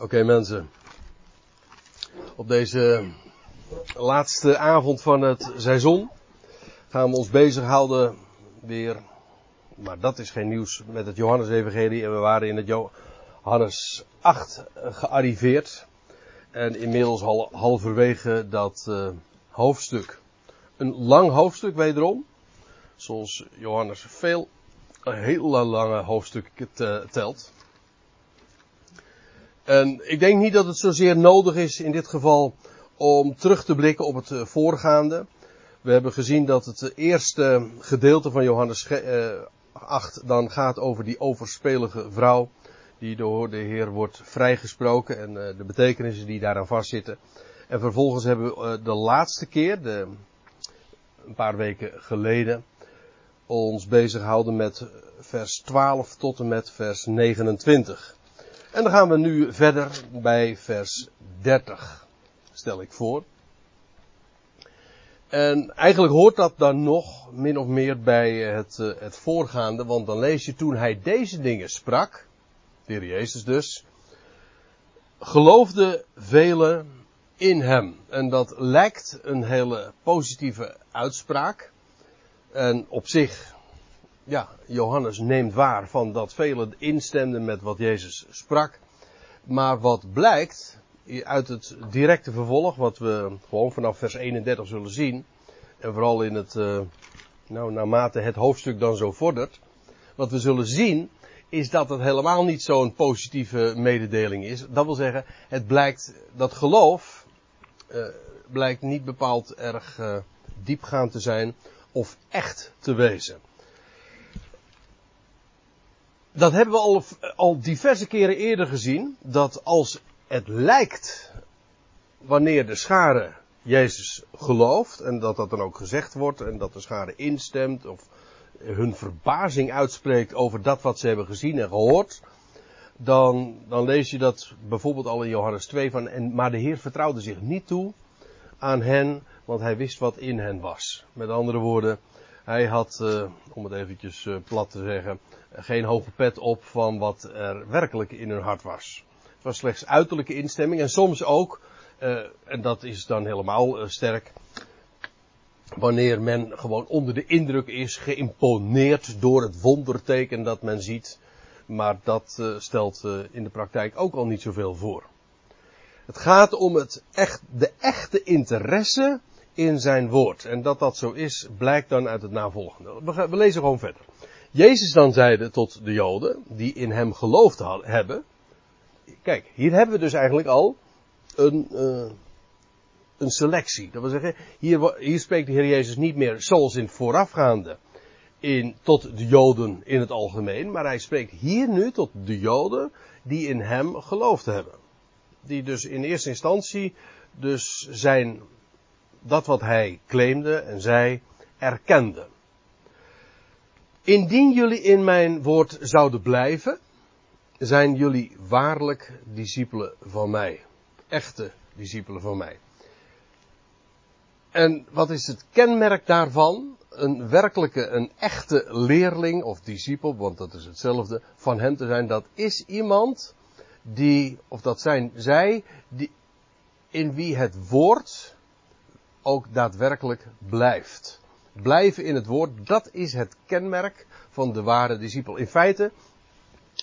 Oké mensen. Op deze laatste avond van het seizoen gaan we ons bezighouden weer, maar dat is geen nieuws, met het Johannes-evangelie. En we waren in het Johannes 8 gearriveerd. En inmiddels al halverwege dat uh, hoofdstuk. Een lang hoofdstuk wederom. Zoals Johannes veel, een hele lange hoofdstukken telt. En ik denk niet dat het zozeer nodig is in dit geval om terug te blikken op het eh, voorgaande. We hebben gezien dat het eerste gedeelte van Johannes 8 eh, dan gaat over die overspelige vrouw die door de Heer wordt vrijgesproken en eh, de betekenissen die daaraan vastzitten. En vervolgens hebben we de laatste keer, de, een paar weken geleden, ons bezig gehouden met vers 12 tot en met vers 29. En dan gaan we nu verder bij vers 30, stel ik voor. En eigenlijk hoort dat dan nog min of meer bij het, eh, het voorgaande, want dan lees je toen hij deze dingen sprak, de heer Jezus dus, geloofde velen in hem. En dat lijkt een hele positieve uitspraak. En op zich ja, Johannes neemt waar van dat velen instemden met wat Jezus sprak. Maar wat blijkt uit het directe vervolg, wat we gewoon vanaf vers 31 zullen zien, en vooral in het, uh, nou, naarmate het hoofdstuk dan zo vordert, wat we zullen zien, is dat het helemaal niet zo'n positieve mededeling is. Dat wil zeggen, het blijkt, dat geloof, uh, blijkt niet bepaald erg uh, diepgaand te zijn of echt te wezen dat hebben we al, al diverse keren eerder gezien. Dat als het lijkt wanneer de schare Jezus gelooft. En dat dat dan ook gezegd wordt. En dat de schare instemt. Of hun verbazing uitspreekt over dat wat ze hebben gezien en gehoord. Dan, dan lees je dat bijvoorbeeld al in Johannes 2 van. En, maar de Heer vertrouwde zich niet toe aan hen. Want hij wist wat in hen was. Met andere woorden. Hij had, uh, om het eventjes uh, plat te zeggen, geen hoge pet op van wat er werkelijk in hun hart was. Het was slechts uiterlijke instemming en soms ook, uh, en dat is dan helemaal sterk, wanneer men gewoon onder de indruk is, geïmponeerd door het wonderteken dat men ziet. Maar dat stelt in de praktijk ook al niet zoveel voor. Het gaat om het echt, de echte interesse in zijn woord. En dat dat zo is, blijkt dan uit het navolgende. We, lezen gewoon verder. Jezus dan zeide tot de Joden, die in hem geloofd hebben. Kijk, hier hebben we dus eigenlijk al een, uh, een selectie. Dat wil zeggen, hier, hier spreekt de Heer Jezus niet meer zoals in voorafgaande. In, tot de Joden in het algemeen. Maar hij spreekt hier nu tot de Joden die in hem geloofd hebben. Die dus in eerste instantie dus zijn dat wat hij claimde en zei, erkende. Indien jullie in mijn woord zouden blijven, zijn jullie waarlijk discipelen van mij. Echte discipelen van mij. En wat is het kenmerk daarvan? Een werkelijke, een echte leerling of discipel, want dat is hetzelfde, van hem te zijn, dat is iemand die, of dat zijn zij, die, in wie het woord ook daadwerkelijk blijft. Blijven in het woord, dat is het kenmerk van de ware discipel. In feite,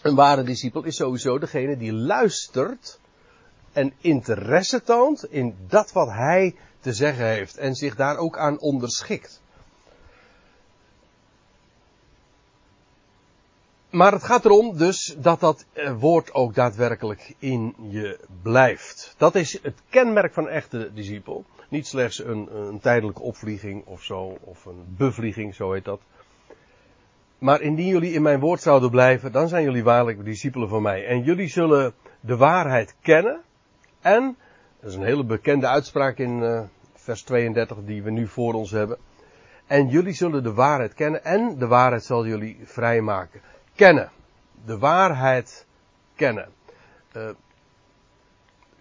een ware discipel is sowieso degene die luistert en interesse toont in dat wat hij te zeggen heeft en zich daar ook aan onderschikt. Maar het gaat erom dus dat dat eh, woord ook daadwerkelijk in je blijft. Dat is het kenmerk van een echte discipel. Niet slechts een, een tijdelijke opvlieging of zo, of een bevlieging, zo heet dat. Maar indien jullie in mijn woord zouden blijven, dan zijn jullie waarlijk discipelen van mij. En jullie zullen de waarheid kennen. En, dat is een hele bekende uitspraak in uh, vers 32 die we nu voor ons hebben. En jullie zullen de waarheid kennen en de waarheid zal jullie vrijmaken. Kennen. De waarheid kennen. Uh,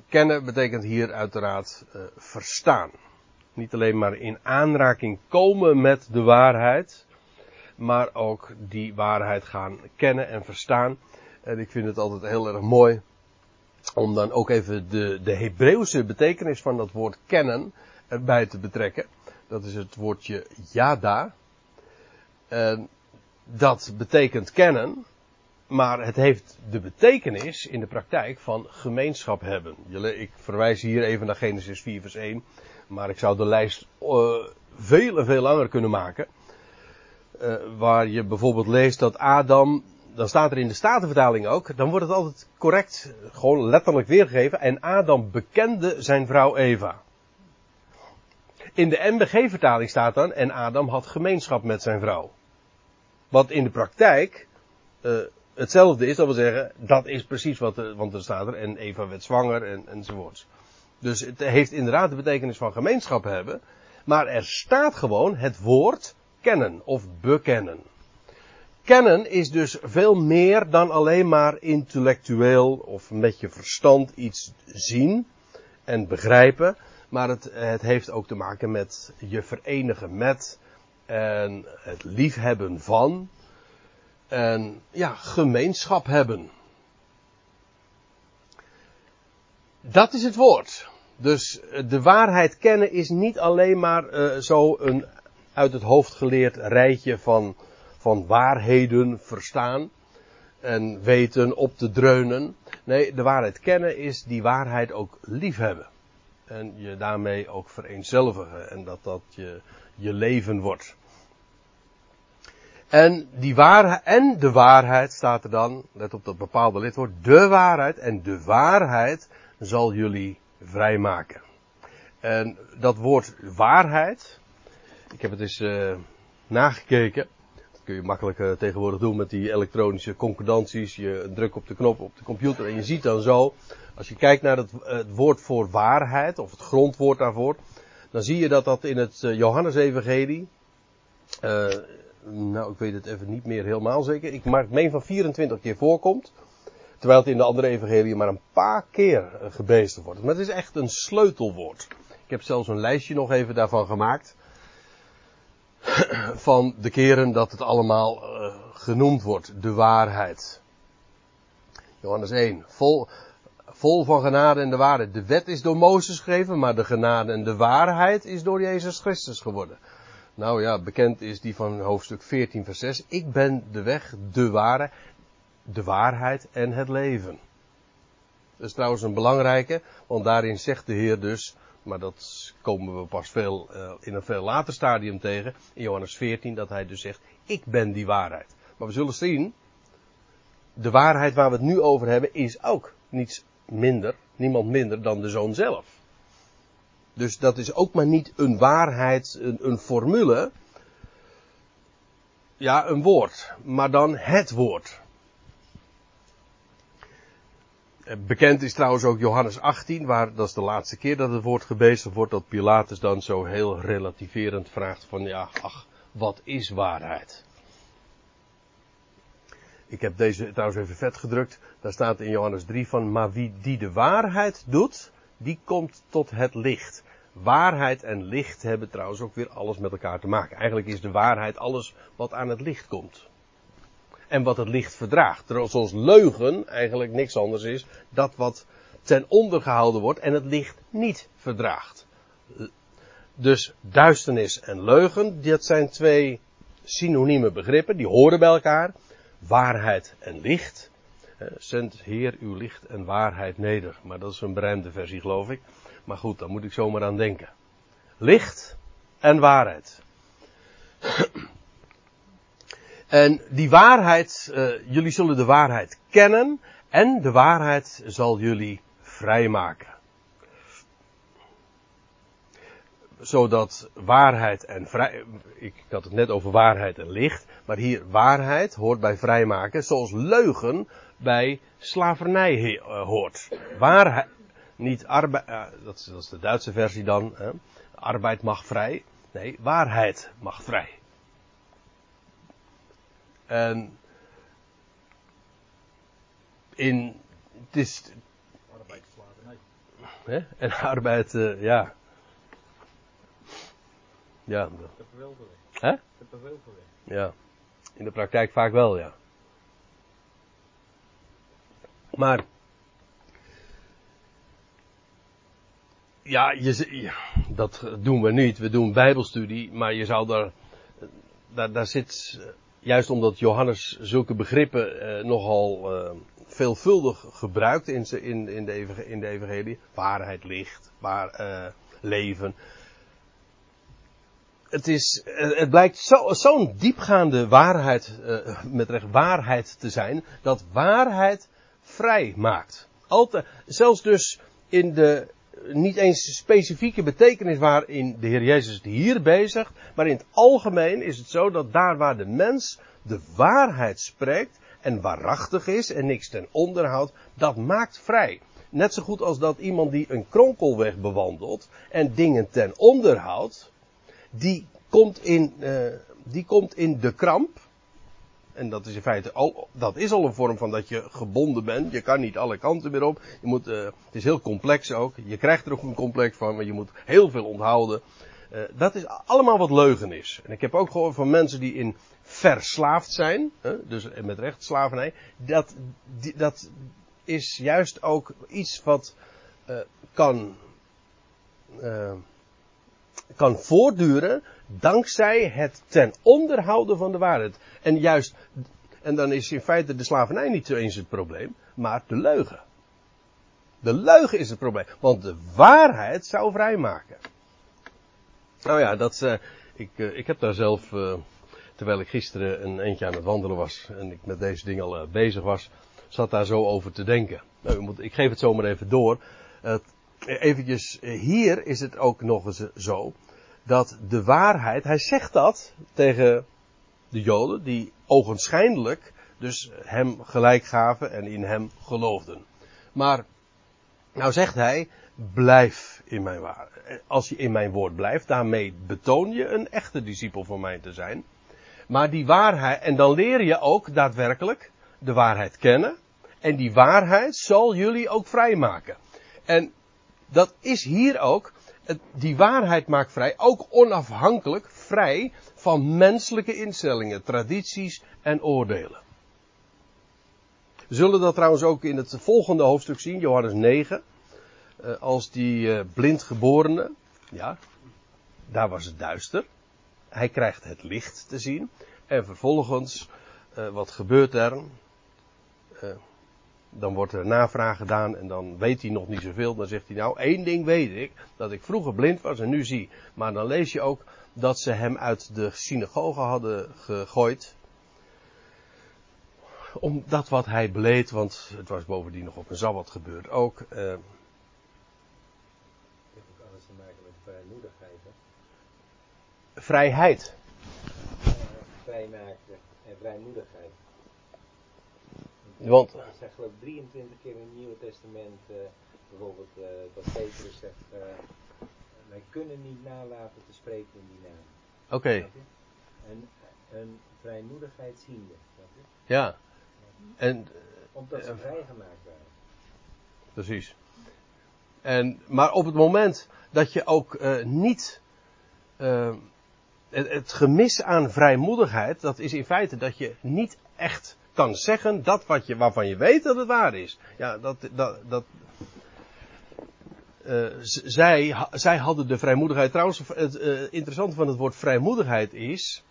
kennen betekent hier uiteraard uh, verstaan. Niet alleen maar in aanraking komen met de waarheid, maar ook die waarheid gaan kennen en verstaan. En ik vind het altijd heel erg mooi om dan ook even de, de Hebreeuwse betekenis van dat woord kennen erbij te betrekken. Dat is het woordje yada. En dat betekent kennen, maar het heeft de betekenis in de praktijk van gemeenschap hebben. Ik verwijs hier even naar Genesis 4 vers 1, maar ik zou de lijst uh, veel en veel langer kunnen maken. Uh, waar je bijvoorbeeld leest dat Adam dan staat er in de Statenvertaling ook, dan wordt het altijd correct, gewoon letterlijk weergegeven. En Adam bekende zijn vrouw Eva. In de MBG-vertaling staat dan, en Adam had gemeenschap met zijn vrouw. Wat in de praktijk uh, hetzelfde is, dat wil zeggen, dat is precies wat, er, want er staat er, en Eva werd zwanger en, enzovoorts. Dus het heeft inderdaad de betekenis van gemeenschap hebben, maar er staat gewoon het woord kennen of bekennen. Kennen is dus veel meer dan alleen maar intellectueel of met je verstand iets zien en begrijpen. Maar het, het heeft ook te maken met je verenigen met en het liefhebben van en ja, gemeenschap hebben. Dat is het woord. Dus de waarheid kennen is niet alleen maar uh, zo een uit het hoofd geleerd rijtje van van waarheden verstaan en weten op te dreunen. Nee, de waarheid kennen is die waarheid ook liefhebben. En je daarmee ook vereenzelvigen en dat dat je, je leven wordt. En, die waarheid, en de waarheid staat er dan, let op dat bepaalde lidwoord, de waarheid en de waarheid zal jullie vrijmaken. En dat woord waarheid, ik heb het eens uh, nagekeken kun je makkelijk uh, tegenwoordig doen met die elektronische concordanties. Je drukt op de knop op de computer en je ziet dan zo, als je kijkt naar het, het woord voor waarheid, of het grondwoord daarvoor, dan zie je dat dat in het uh, Johannesevangelie, uh, nou ik weet het even niet meer helemaal zeker, ik maak meen van 24 keer voorkomt. Terwijl het in de andere evangelie maar een paar keer gebeesterd wordt. Maar het is echt een sleutelwoord. Ik heb zelfs een lijstje nog even daarvan gemaakt van de keren dat het allemaal genoemd wordt, de waarheid. Johannes 1, vol, vol van genade en de waarheid. De wet is door Mozes gegeven, maar de genade en de waarheid is door Jezus Christus geworden. Nou ja, bekend is die van hoofdstuk 14 vers 6. Ik ben de weg, de waarheid, de waarheid en het leven. Dat is trouwens een belangrijke, want daarin zegt de Heer dus, maar dat komen we pas veel, uh, in een veel later stadium tegen, in Johannes 14, dat hij dus zegt, ik ben die waarheid. Maar we zullen zien, de waarheid waar we het nu over hebben is ook niets minder, niemand minder dan de zoon zelf. Dus dat is ook maar niet een waarheid, een, een formule, ja, een woord, maar dan het woord. Bekend is trouwens ook Johannes 18, waar dat is de laatste keer dat het woord gebezigd wordt, dat Pilatus dan zo heel relativerend vraagt van ja, ach, wat is waarheid? Ik heb deze trouwens even vet gedrukt. Daar staat in Johannes 3 van, maar wie die de waarheid doet, die komt tot het licht. Waarheid en licht hebben trouwens ook weer alles met elkaar te maken. Eigenlijk is de waarheid alles wat aan het licht komt en wat het licht verdraagt. Terwijl zoals leugen eigenlijk niks anders is dat wat ten onder gehouden wordt en het licht niet verdraagt. Dus duisternis en leugen, dat zijn twee synonieme begrippen, die horen bij elkaar. Waarheid en licht. Zend Heer uw licht en waarheid neder. Maar dat is een beruimde versie geloof ik. Maar goed, daar moet ik zomaar aan denken. Licht en waarheid. En die waarheid, uh, jullie zullen de waarheid kennen en de waarheid zal jullie vrijmaken. Zodat waarheid en vrij, ik had het net over waarheid en licht, maar hier waarheid hoort bij vrijmaken, zoals leugen bij slavernij hoort. Waarheid, niet arbeid, uh, dat, is, dat, is, de Duitse versie dan, hè? arbeid mag vrij. Nee, waarheid mag vrij. En in, het is, hè? En arbeid, uh, ja. Ja. Hè? Ja. In de praktijk vaak wel, ja. Maar, Ja, je, ja, dat doen we niet. We doen bijbelstudie, maar je zou daar, daar, daar zit, juist omdat Johannes zulke begrippen eh, nogal eh, veelvuldig gebruikt in, in, in, de, in de evangelie, waarheid, licht, waar, eh, leven. Het, is, eh, het blijkt zo'n zo diepgaande waarheid, uh, met recht waarheid te zijn, dat waarheid vrij maakt. Altijd, zelfs dus in de niet eens specifieke betekenis waarin de Heer Jezus het hier bezigt, maar in het algemeen is het zo dat daar waar de mens de waarheid spreekt en waarachtig is en niks ten onderhoud, dat maakt vrij. Net zo goed als dat iemand die een kronkelweg bewandelt en dingen ten onderhoud, die komt in, uh, die komt in de kramp. En dat is in feite al, dat is al een vorm van dat je gebonden bent. Je kan niet alle kanten meer op. Je moet, uh, het is heel complex ook. Je krijgt er ook een complex van, maar je moet heel veel onthouden. Uh, dat is allemaal wat leugen is. En ik heb ook gehoord van mensen die in verslaafd zijn, dus met recht slavernij, dat, dat is juist ook iets wat kan, kan voortduren dankzij het ten onderhouden van de waarheid. En juist, en dan is in feite de slavernij niet eens het probleem, maar de leugen. De leugen is het probleem, want de waarheid zou vrijmaken. Nou ja, dat, uh, ik, ik heb daar zelf terwijl ik gisteren een eentje aan het wandelen was en ik met deze dingen al bezig was, zat daar zo over te denken. Nou, ik geef het zomaar even door. Eventjes, uh, hier is het ook nog eens zo, dat de waarheid, hij zegt dat tegen de Joden, die ogenschijnlijk dus hem gelijk gaven en in hem geloofden. Maar, nou zegt hij, blijf in mijn waarheid. Als je in mijn woord blijft, daarmee betoon je een echte discipel van mij te zijn. Maar die waarheid, en dan leer je ook daadwerkelijk de waarheid kennen. En die waarheid zal jullie ook vrijmaken. En dat is hier ook, die waarheid maakt vrij, ook onafhankelijk, vrij van menselijke instellingen, tradities en oordelen. We zullen dat trouwens ook in het volgende hoofdstuk zien, Johannes 9. Eh, als die eh, blindgeborene, ja, daar was het duister hij krijgt het licht te zien. En vervolgens, uh, wat gebeurt er? Dan wordt er navraag gedaan en dan weet hij nog niet zoveel. Dan zegt hij nou, één ding weet ik, dat ik vroeger blind was en nu zie. Maar dan lees je ook dat ze hem uit de synagoge hadden gegooid. Om dat wat hij beleed, want het was bovendien nog op een Sabbat gebeurd ook. Uh, vrijheid. Vrijmaken en vrijmoedigheid. Want. Er zijn geloof ik 23 keer in het Nieuwe Testament, uh, bijvoorbeeld uh, dat Petrus zegt, uh, wij kunnen niet nalaten te spreken in die naam. Oké. Okay. En een vrijmoedigheid ziende. Ja. En, Omdat ze vrijgemaakt waren. Precies. En, maar op het moment dat je ook niet het, het gemis aan vrijmoedigheid, dat is in feite dat je niet echt kan zeggen dat wat je, waarvan je weet dat het waar is. Ja, dat, dat, dat, uh, zij, zij hadden de vrijmoedigheid. Trouwens, het uh, interessante van het woord vrijmoedigheid is.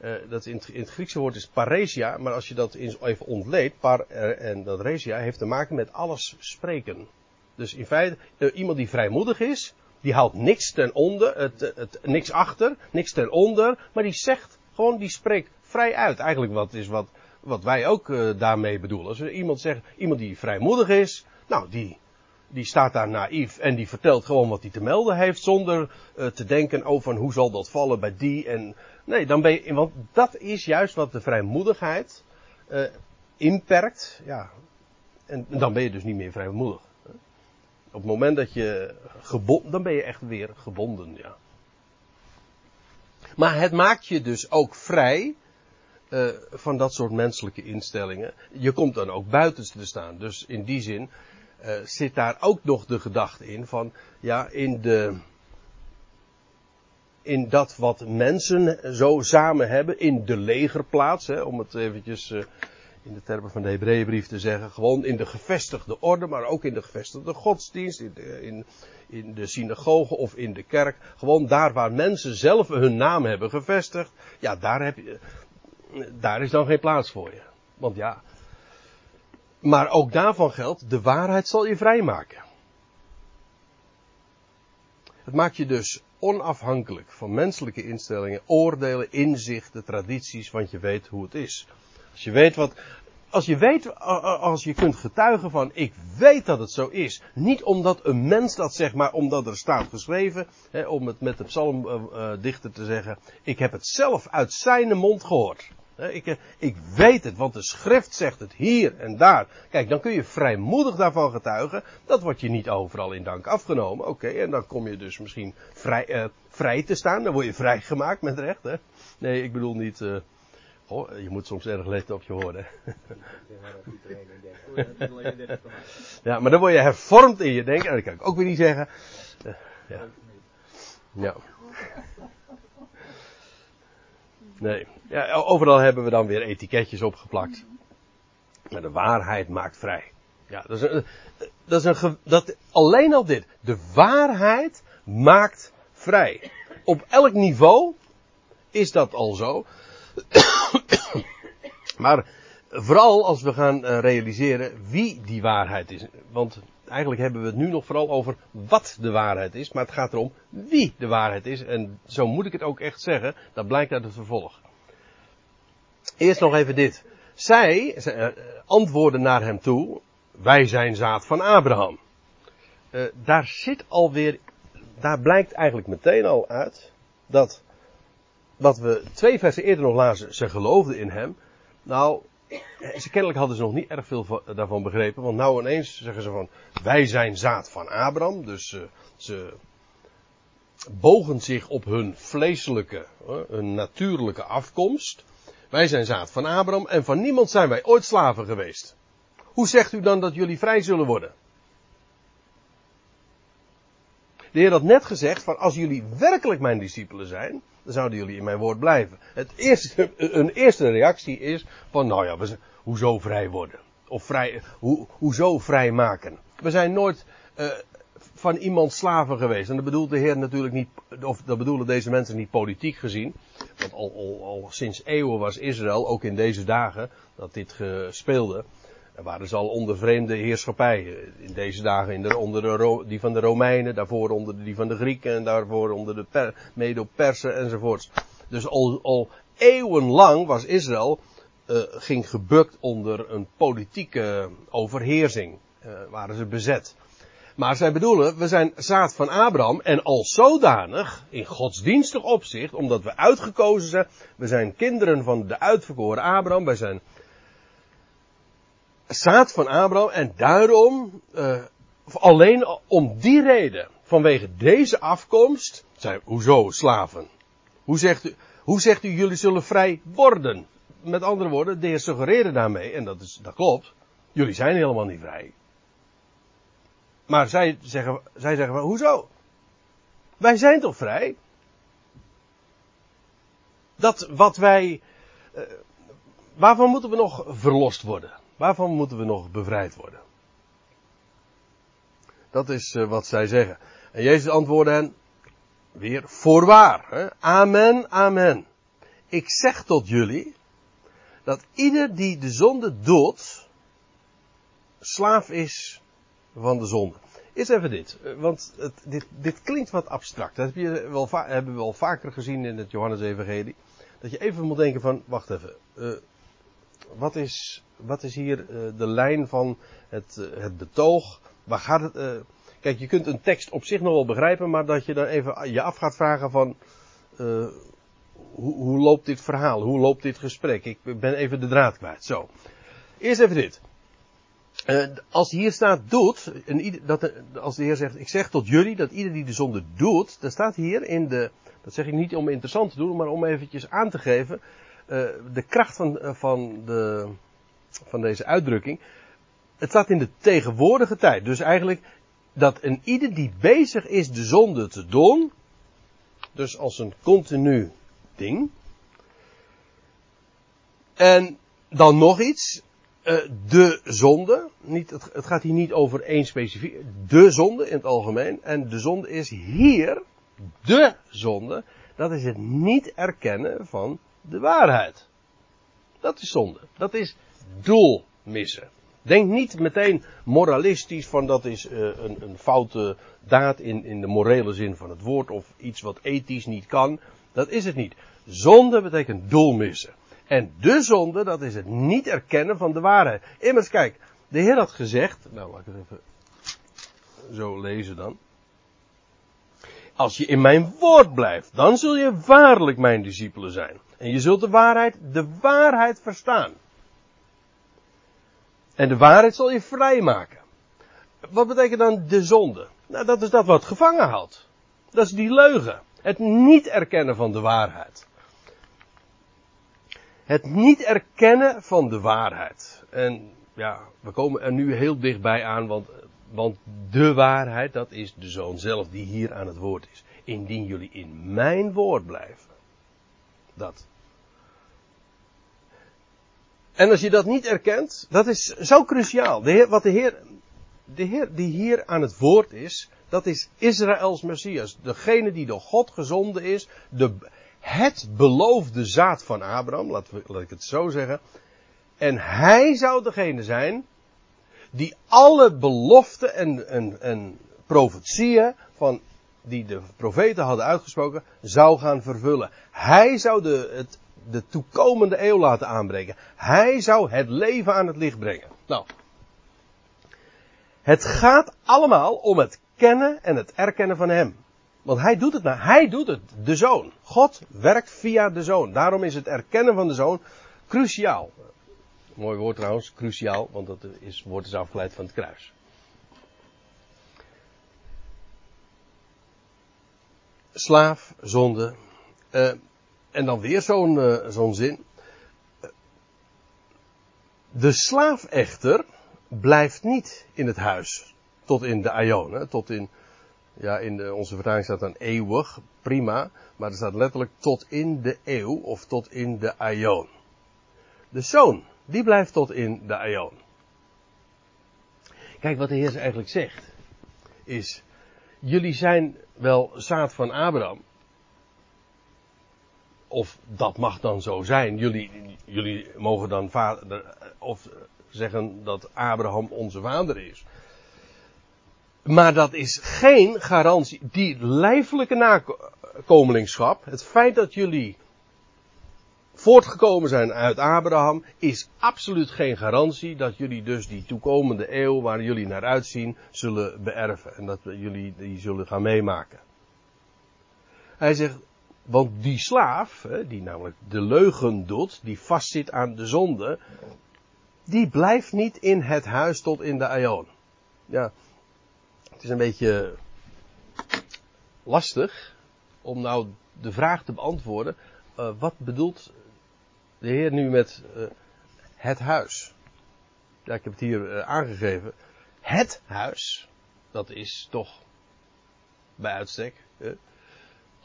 Uh, dat in het, Griekse woord is paresia, maar als je dat even ontleedt, par en dat resia heeft te maken met alles spreken. Dus in feite, iemand die vrijmoedig is, die houdt niks ten onder, het, het, niks achter, niks ten onder, maar die zegt gewoon, die spreekt vrij uit. Eigenlijk wat is wat, wat wij ook uh, daarmee bedoelen. Als iemand zegt, iemand die vrijmoedig is, nou die, die staat daar naïef en die vertelt gewoon wat hij te melden heeft zonder uh, te denken over hoe zal dat vallen bij die en nee, dan ben je, want dat is juist wat de vrijmoedigheid uh, inperkt, ja. En dan ben je dus niet meer vrijmoedig. Op het moment dat je gebonden, dan ben je echt weer gebonden, ja. Maar het maakt je dus ook vrij uh, van dat soort menselijke instellingen. Je komt dan ook buiten te staan. Dus in die zin uh, zit daar ook nog de gedachte in van, ja, in de, in dat wat mensen zo samen hebben, in de legerplaats, hè, om het eventjes uh, in de termen van de Hebreeënbrief te zeggen, gewoon in de gevestigde orde, maar ook in de gevestigde godsdienst, in de, in, in de synagoge of in de kerk. Gewoon daar waar mensen zelf hun naam hebben gevestigd, ja, daar, heb je, daar is dan geen plaats voor je. Want ja, maar ook daarvan geldt, de waarheid zal je vrijmaken. Het maakt je dus onafhankelijk van menselijke instellingen, oordelen, inzichten, tradities, want je weet hoe het is. Als je weet wat, als je weet, als je kunt getuigen van, ik weet dat het zo is. Niet omdat een mens dat zegt, maar omdat er staat geschreven, hè, om het met de psalmdichter te zeggen, ik heb het zelf uit zijn mond gehoord. Ik, eh, ik weet het, want de schrift zegt het hier en daar. Kijk, dan kun je vrijmoedig daarvan getuigen. Dat wordt je niet overal in dank afgenomen. Oké, en dan kom je dus misschien vrij, uh, vrij te staan. Dan word je vrijgemaakt met recht. Hè? Nee, ik bedoel niet. Oh, je moet soms erg letten op je woorden. ja, maar dan word je hervormd in je denken. En dat kan ik ook weer niet zeggen. Ja. ja. Nee. Ja, overal hebben we dan weer etiketjes opgeplakt. Maar de waarheid maakt vrij. Ja, dat is een, dat is een, dat, alleen al dit. De waarheid maakt vrij. Op elk niveau is dat al zo. maar vooral als we gaan eh, realiseren wie die waarheid is. Want eigenlijk hebben we het nu nog vooral over wat de waarheid is. Maar het gaat erom wie de waarheid is. En zo moet ik het ook echt zeggen. Dat blijkt uit het vervolg. Eerst nog even dit. Zij uh, antwoorden naar hem toe. Wij zijn zaad van Abraham. Uh, daar zit alweer, daar blijkt eigenlijk meteen al uit dat wat we twee versen eerder nog lazen, ze geloofden in hem. Nou, ze kennelijk hadden ze nog niet erg veel daarvan begrepen. Want nou ineens zeggen ze van, wij zijn zaad van Abraham. Dus uh, ze bogen zich op hun vleeselijke, hun natuurlijke afkomst. Wij zijn zaad van Abraham en van niemand zijn wij ooit slaven geweest. Hoe zegt u dan dat jullie vrij zullen worden? De Heer had net gezegd van als jullie werkelijk mijn discipelen zijn, zouden jullie in mijn woord blijven. Het eerste, een eerste reactie is van nou ja, we, hoezo vrij worden? Of vrij, hoe, hoezo vrij maken? We zijn nooit uh, van iemand slaven geweest. En dat bedoelt de Heer natuurlijk niet, of dat bedoelen deze mensen niet politiek gezien. Want al, al, al sinds eeuwen was Israël, ook in deze dagen, dat dit gespeelde. Er waren ze al onder vreemde heerschappij. In deze dagen onder de, die van de Romeinen, daarvoor onder die van de Grieken en daarvoor onder de per, Medo-Persen enzovoorts. Dus al, al eeuwenlang was Israël, uh, ging gebukt onder een politieke overheersing. Uh, waren ze bezet. Maar zij bedoelen, we zijn zaad van Abraham en als zodanig, in godsdienstig opzicht, omdat we uitgekozen zijn, we zijn kinderen van de uitverkoren Abraham, wij zijn zaad van Abraham en daarom, uh, alleen om die reden, vanwege deze afkomst, zijn hoezo slaven? Hoe zegt u, hoe zegt u jullie zullen vrij worden? Met andere woorden, de heer suggereerde daarmee, en dat, is, dat klopt, jullie zijn helemaal niet vrij. Maar zij zeggen, zij zeggen hoezo? Wij zijn toch vrij? Dat wat wij, uh, waarvan moeten we nog verlost worden? Waarvan moeten we nog bevrijd worden? Dat is uh, wat zij zeggen. En Jezus antwoordde hen, weer voorwaar. Hè? Amen, amen. Ik zeg tot jullie, dat ieder die de zonde doet, slaaf is van de zonde. Eerst even dit, eh, want het, dit, dit klinkt wat abstract. Dat heb je wel hebben we wel vaker gezien in het Johannes-evangelie. Dat je even moet denken van, wacht even, uh, wat, is, wat is hier uh, de lijn van het, uh, het betoog? Waar gaat het? kijk, je kunt een tekst op zich nog wel begrijpen, maar dat je dan even je af gaat vragen van, hoe, hoe loopt dit verhaal? Hoe loopt dit gesprek? Ik ben even de draad kwijt. Zo. Eerst even dit. Als hier staat doet, en dat, als de Heer zegt, ik zeg tot jullie dat ieder die de zonde doet, dan staat hier in de, dat zeg ik niet om interessant te doen, maar om eventjes aan te geven, de kracht van, uh, van, de, van deze uitdrukking. Het staat in de tegenwoordige tijd. Dus eigenlijk dat een ieder die bezig is de zonde te doen, dus als een continu ding. En dan nog iets, uh, de zonde. Niet, het, gaat hier niet over één specifiek. De zonde in het algemeen. En de zonde is hier. De zonde. Dat is het niet erkennen van de waarheid. Dat is zonde. Dat is doel missen. Denk niet meteen moralistisch van dat is uh, een, een, foute daad in, in de morele zin van het woord of iets wat ethisch niet kan. Dat is het niet. Zonde betekent doel missen. En de zonde, dat is het niet erkennen van de waarheid. Immers, kijk, de Heer had gezegd, nou laat ik het even zo lezen dan. Als je in mijn woord blijft, dan zul je waarlijk mijn discipelen zijn. En je zult de waarheid, de waarheid verstaan. En de waarheid zal je vrijmaken. Wat betekent dan de zonde? Nou, dat is dat wat gevangen houdt. Dat is die leugen. Het niet erkennen van de waarheid. Het niet erkennen van de waarheid. En ja, we komen er nu heel dichtbij aan, want, want de waarheid, dat is de zoon zelf die hier aan het woord is. Indien jullie in mijn woord blijven. Dat. En als je dat niet erkent, dat is zo cruciaal. De heer, wat de Heer, de Heer die hier aan het woord is, dat is Israëls Messias. Degene die door God gezonden is, de, het beloofde zaad van Abraham, laat, laat ik het zo zeggen. En hij zou degene zijn die alle beloften en, en, en profetieën van die de profeten hadden uitgesproken, zou gaan vervullen. Hij zou de, het de toekomende eeuw laten aanbreken. Hij zou het leven aan het licht brengen. Nou. Het gaat allemaal om het kennen en het erkennen van hem. Want hij doet het nou. Hij doet het. De zoon. God werkt via de zoon. Daarom is het erkennen van de zoon cruciaal. Mooi woord trouwens, cruciaal, want dat is, woord is afgeleid van het kruis. Slaaf, zonde. Uh, en dan weer zo'n uh, zo'n zin. De slaaf echter blijft niet in het huis tot in de aion, tot in, ja, in de, onze vertaling staat dan eeuwig, prima, maar er staat letterlijk tot in de eeuw of tot in de aion. De zoon, die blijft tot in de aion. Kijk wat de Heer eigenlijk zegt, is, jullie zijn wel zaad van Abraham, of dat mag dan zo zijn. Jullie, jullie mogen dan vader, of zeggen dat Abraham onze vader is. Maar dat is geen garantie. Die lijfelijke nakomelingschap, het feit dat jullie voortgekomen zijn uit Abraham, is absoluut geen garantie dat jullie dus die toekomende eeuw waar jullie naar uitzien zullen beërven. En dat jullie die zullen gaan meemaken. Hij zegt, want die slaaf, die namelijk de leugen doet, die vastzit aan de zonde, die blijft niet in het huis tot in de aion. Ja, het is een beetje lastig om nou de vraag te beantwoorden. Uh, wat bedoelt de Heer nu met uh, het huis? Ja, ik heb het hier uh, aangegeven. Het huis, dat is toch bij uitstek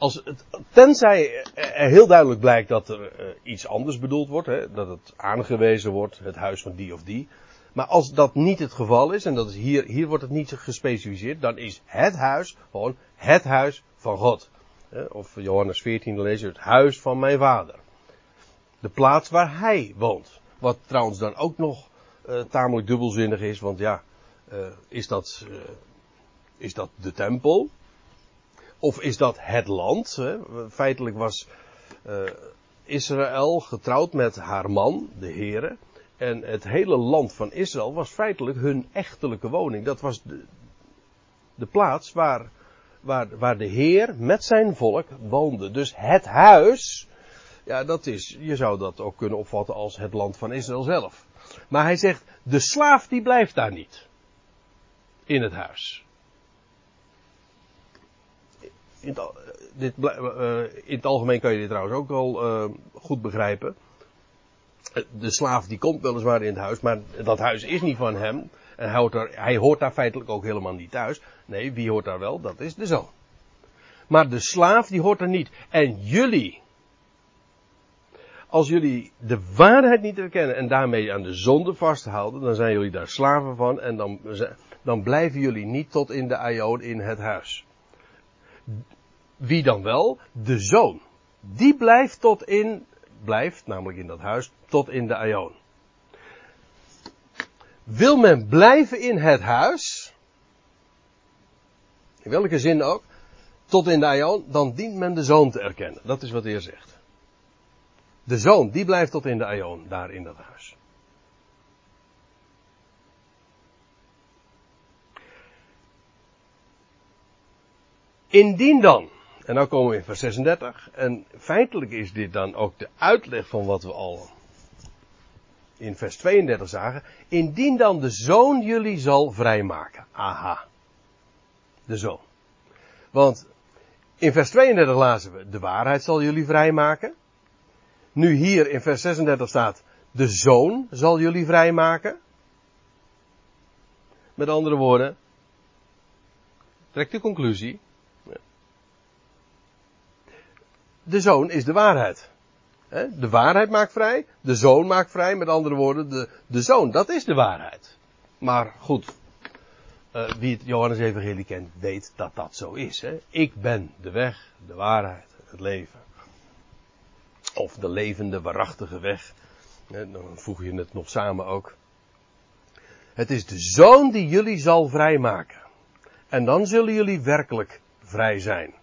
als het, tenzij er heel duidelijk blijkt dat er uh, iets anders bedoeld wordt, hè, dat het aangewezen wordt, het huis van die of die. Maar als dat niet het geval is, en dat is hier, hier wordt het niet gespecificeerd, dan is het huis gewoon het huis van God. Of Johannes 14 lezen het huis van mijn vader. De plaats waar hij woont. Wat trouwens dan ook nog uh, tamelijk dubbelzinnig is, want ja, uh, is dat, is dat de tempel? Of is dat het land? Hè? Feitelijk was Israël getrouwd met haar man, de Here. En het hele land van Israël was feitelijk hun echtelijke woning. Dat was de, de plaats waar, waar, waar de Heer met zijn volk woonde. Dus het huis, ja, dat is, je zou dat ook kunnen opvatten als het land van Israël zelf. Maar hij zegt, de slaaf die blijft daar niet. In het huis in, het, dit, uh, in het algemeen kan je dit trouwens ook uh, goed begrijpen. De slaaf die komt weliswaar in het huis, maar dat huis is niet van hem. En hij hoort daar feitelijk ook helemaal niet thuis. Nee, wie hoort daar wel? Dat is de zoon. Maar de slaaf die hoort er niet. En jullie, als jullie de waarheid niet herkennen en daarmee aan de zonde vasthouden, dan zijn jullie daar slaven van en dan, dan blijven jullie niet tot in de aion in het huis. Wie dan wel? De zoon. Die blijft tot in, blijft namelijk in dat huis, tot in de aion. Wil men blijven in het huis, in welke zin ook, tot in de aion, dan dient men de zoon te erkennen. Dat is wat de Heer zegt. De zoon, die blijft tot in de aion, daar in dat huis. Indien dan, en nou komen we in vers 36, en feitelijk is dit dan ook de uitleg van wat we al in vers 32 zagen, indien dan de zoon jullie zal vrijmaken. Aha. De zoon. Want in vers 32 lazen we, de waarheid zal jullie vrijmaken. Nu hier in vers 36 staat, de zoon zal jullie vrijmaken. Met andere woorden, trek de conclusie. De zoon is de waarheid. De waarheid maakt vrij, de zoon maakt vrij, met andere woorden, de, de zoon, dat is de waarheid. Maar goed, uh, wie het Johannes Evangelie kent, weet dat dat zo is. Ik ben de weg, de waarheid, het leven. Of de levende, waarachtige weg. Dan voeg je het nog samen ook. Het is de zoon die jullie zal vrijmaken. En dan zullen jullie werkelijk vrij zijn.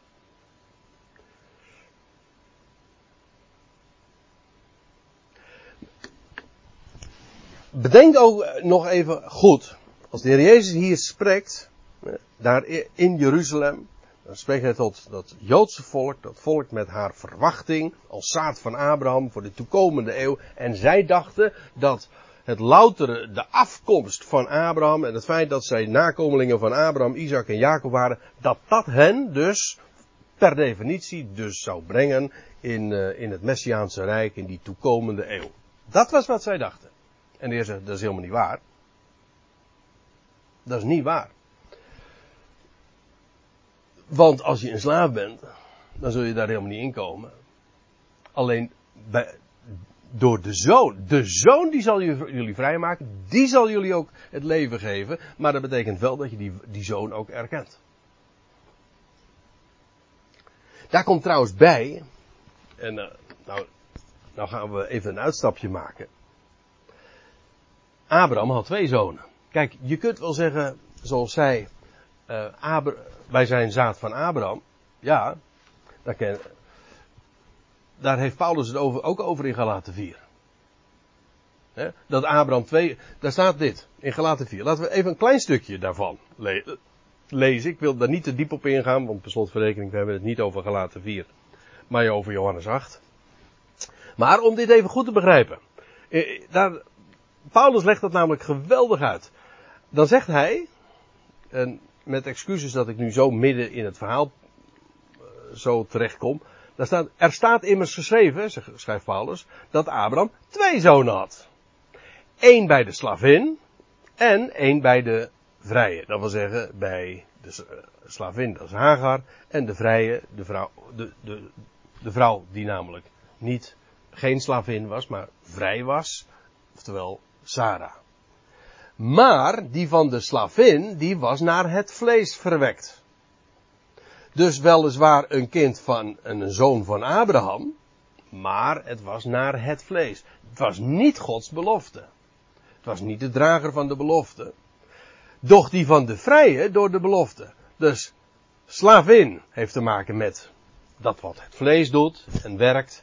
Bedenk ook nog even goed, als de Heer Jezus hier spreekt, daar in Jeruzalem, dan spreekt hij tot dat Joodse volk, dat volk met haar verwachting als zaad van Abraham voor de toekomende eeuw. En zij dachten dat het loutere, de afkomst van Abraham en het feit dat zij nakomelingen van Abraham, Isaac en Jacob waren, dat dat hen dus per definitie dus zou brengen in, uh, in het Messiaanse Rijk, in die toekomende eeuw. Dat was wat zij dachten. En de Heer dat is helemaal niet waar. Dat is niet waar. Want als je een slaaf bent, dan zul je daar helemaal niet in komen. Alleen bij, door de zoon. De zoon die zal jullie vrijmaken. Die zal jullie ook het leven geven. Maar dat betekent wel dat je die, die zoon ook erkent. Daar komt trouwens bij. En uh, nou, nou gaan we even een uitstapje maken. Abraham had twee zonen. Kijk, je kunt wel zeggen, zoals zij, uh, wij zijn zaad van Abraham. Ja, daar, ken, daar heeft Paulus het over, ook over in Galaten 4. He, dat Abraham twee, daar staat dit, in Galaten 4. Laten we even een klein stukje daarvan le lezen. Ik wil daar niet te diep op ingaan, want per slotverrekening, we het niet over Galaten 4, maar over Johannes 8. Maar om dit even goed te begrijpen. Eh, daar, Paulus legt dat namelijk geweldig uit. Dan zegt hij, en met excuses dat ik nu zo midden in het verhaal uh, zo terechtkom. Daar staat, er staat immers geschreven, schrijft Paulus, dat Abraham twee zonen had. Eén bij de slavin en één bij de vrije. Dat wil zeggen bij de uh, slavin, dat is Hagar, en de vrije, de vrouw, de, de, de vrouw die namelijk niet, geen slavin was, maar vrij was, oftewel Sarah. Maar die van de slavin, die was naar het vlees verwekt. Dus weliswaar een kind van een zoon van Abraham, maar het was naar het vlees. Het was niet Gods belofte. Het was niet de drager van de belofte. Doch die van de vrije door de belofte. Dus slavin heeft te maken met dat wat het vlees doet en werkt.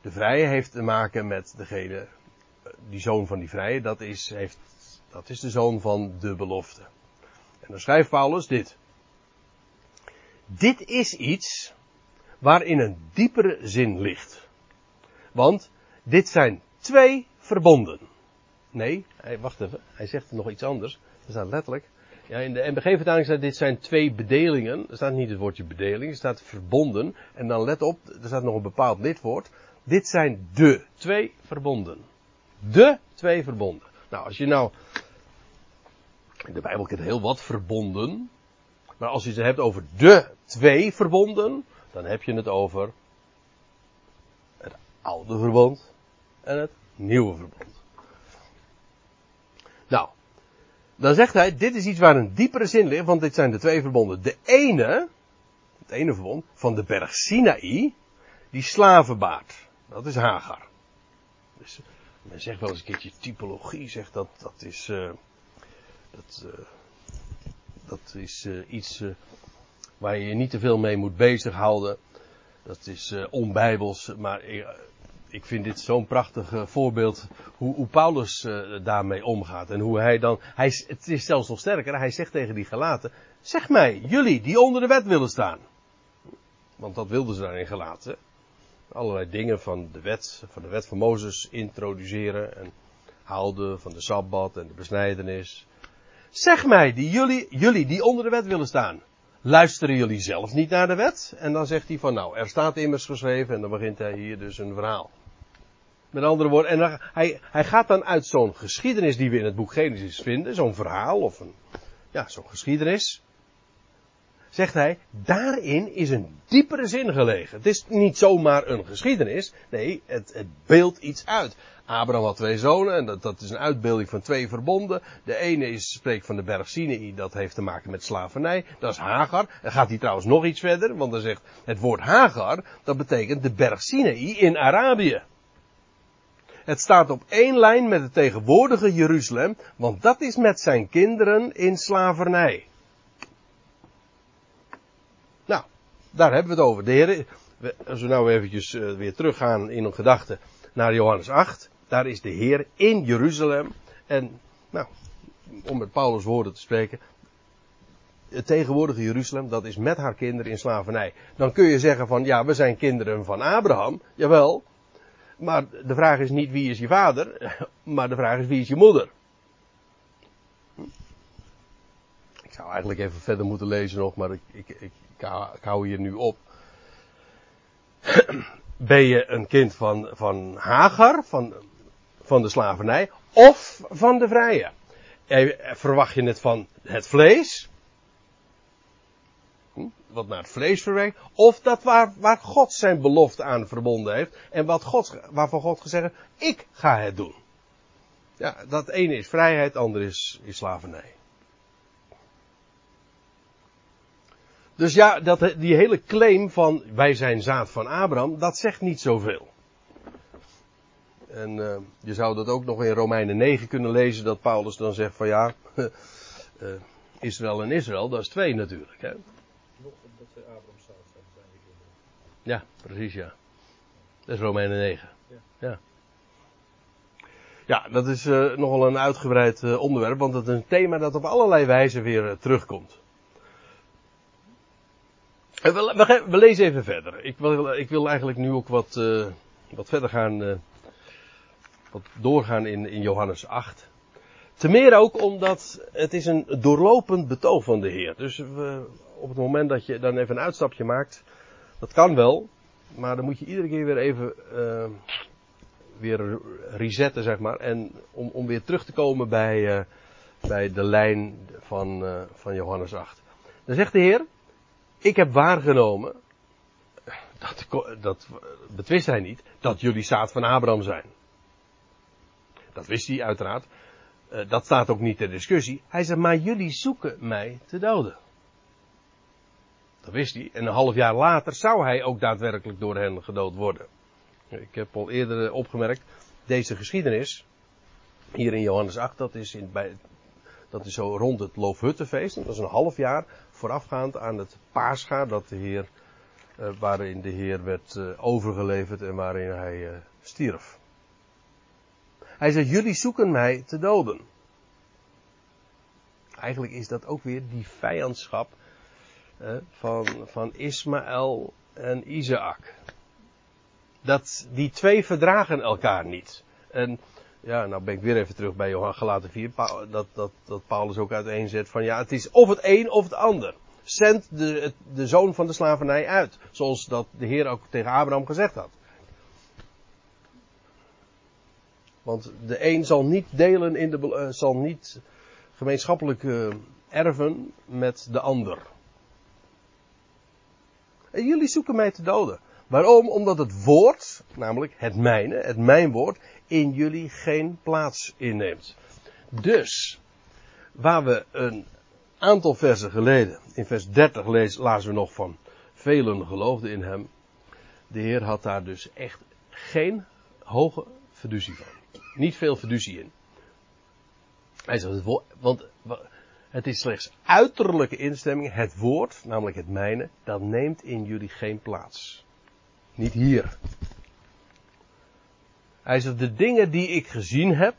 De vrije heeft te maken met degene die zoon van die vrije, dat is, heeft, dat is de zoon van de belofte. En dan schrijft Paulus dit. Dit is iets waarin een diepere zin ligt. Want dit zijn twee verbonden. Nee, hij, wacht even, hij zegt nog iets anders. Er staat letterlijk. Ja, in de MBG-vertaling staat dit zijn twee bedelingen. Er staat niet het woordje bedeling, er staat verbonden. En dan let op, er staat nog een bepaald lidwoord. Dit zijn de twee verbonden. De twee verbonden. Nou, als je nou. In de Bijbel kent heel wat verbonden. Maar als je het hebt over de twee verbonden. Dan heb je het over het oude verbond en het nieuwe verbond. Nou, dan zegt hij, dit is iets waar een diepere zin ligt, want dit zijn de twee verbonden. De ene, het ene verbond, van de berg Sinaï, die slavenbaard. Dat is Hagar. Dus, men zegt wel eens een keertje typologie, zegt dat, dat is, uh, dat, uh, dat is uh, iets waar je je niet te veel mee moet bezighouden. Dat is onbijbels, maar ik vind dit zo'n prachtig voorbeeld hoe, hoe Paulus daarmee omgaat. En hoe hij dan, hij, het is zelfs nog sterker, hij zegt tegen die gelaten, zeg mij, jullie die onder de wet willen staan. Want dat wilden ze daarin gelaten. Allerlei dingen van de wet, van de wet van Mozes introduceren en houden van de Sabbat en de besnijdenis. Zeg mij, die jullie, jullie die onder de wet willen staan. Luisteren jullie zelf niet naar de wet? En dan zegt hij van nou, er staat immers geschreven en dan begint hij hier dus een verhaal. Met andere woorden, en dan, hij, hij gaat dan uit zo'n geschiedenis die we in het boek Genesis vinden, zo'n verhaal of een, ja, zo'n geschiedenis. Zegt hij, daarin is een diepere zin gelegen. Het is niet zomaar een geschiedenis. Nee, het, het beeldt iets uit. Abraham had twee zonen en dat, dat is een uitbeelding van twee verbonden. De ene is, spreekt van de berg Sinai, dat heeft te maken met slavernij. Dat is Hagar. Dan gaat hij trouwens nog iets verder, want dan zegt het woord Hagar, dat betekent de berg Sinai in Arabië. Het staat op één lijn met het tegenwoordige Jeruzalem, want dat is met zijn kinderen in slavernij. Nou, daar hebben we het over. De als we nou eventjes uh, weer teruggaan in een gedachte naar Johannes 8, daar is de Heer in Jeruzalem. En, nou, om met Paulus woorden te spreken, het tegenwoordige Jeruzalem, dat is met haar kinderen in slavernij. Dan kun je zeggen van, ja, we zijn kinderen van Abraham. Jawel, maar de vraag is niet wie is je vader, maar de vraag is wie is je moeder. Ik zou eigenlijk even verder moeten lezen nog, maar ik, ik, ik hou hier nu op. Ben je een kind van, van Hagar, van, van de slavernij, of van de vrije? Verwacht je het van het vlees? wat naar het vlees verwerkt, of dat waar, waar God zijn belofte aan verbonden heeft en wat God, waarvan God gezegd heeft, ik ga het doen. Ja, dat ene is vrijheid, het andere is, is slavernij. Dus ja, dat, die hele claim van wij zijn zaad van Abraham, dat zegt niet zoveel. En uh, je zou dat ook nog in Romeinen 9 kunnen lezen, dat Paulus dan zegt van ja, uh, Israël en Israël, dat is twee natuurlijk. Hè. Ja, precies ja. Dat is Romeinen 9. Ja. Ja, ja dat is uh, nogal een uitgebreid onderwerp, want het is een thema dat op allerlei wijzen weer terugkomt. We, we, we, lezen even verder. Ik wil, ik wil eigenlijk nu ook wat, wat verder gaan, wat doorgaan in, in Johannes 8. Te meer ook omdat het is een doorlopend betoog van de Heer. Dus we, op het moment dat je dan even een uitstapje maakt, dat kan wel, maar dan moet je iedere keer weer even weer resetten, zeg maar. En om, om weer terug te komen bij, bij de lijn van, van Johannes 8. Dan zegt de Heer, ik heb waargenomen, dat, dat betwist hij niet, dat jullie zaad van Abraham zijn. Dat wist hij uiteraard. dat staat ook niet ter discussie. Hij zegt, maar jullie zoeken mij te doden. Dat wist hij. En een half jaar later zou hij ook daadwerkelijk door hen gedood worden. Ik heb al eerder opgemerkt, deze geschiedenis, hier in Johannes 8, dat is, in, bij, dat is zo rond het Loofhuttenfeest. Dat is een half jaar voorafgaand aan het paascha dat de Heer, uh, waarin de Heer werd uh, overgeleverd en waarin hij uh, stierf. Hij zegt, jullie zoeken mij te doden. Eigenlijk is dat ook weer die vijandschap van, van Ismaël en Isaac. Dat, die twee verdragen elkaar niet. En ja, nou ben ik weer even terug bij Johan Gelaten 4, dat, dat, dat Paulus ook uiteenzet van ja, het is of het een of het ander. Zend de, de zoon van de slavernij uit. Zoals dat de Heer ook tegen Abraham gezegd had. Want de een zal niet delen in de, uh, zal niet gemeenschappelijk uh, erven met de ander. En jullie zoeken mij te doden. Waarom? Omdat het woord, namelijk het mijne, het mijn woord, in jullie geen plaats inneemt. Dus, waar we een aantal versen geleden, in vers 30 lees, lazen we nog van velen geloofden in hem. De Heer had daar dus echt geen hoge fiducie van. Niet veel fiducie in. Hij zegt, want het is slechts uiterlijke instemming, het woord, namelijk het mijne, dat neemt in jullie geen plaats. Niet hier. Hij zegt, de dingen die ik gezien heb,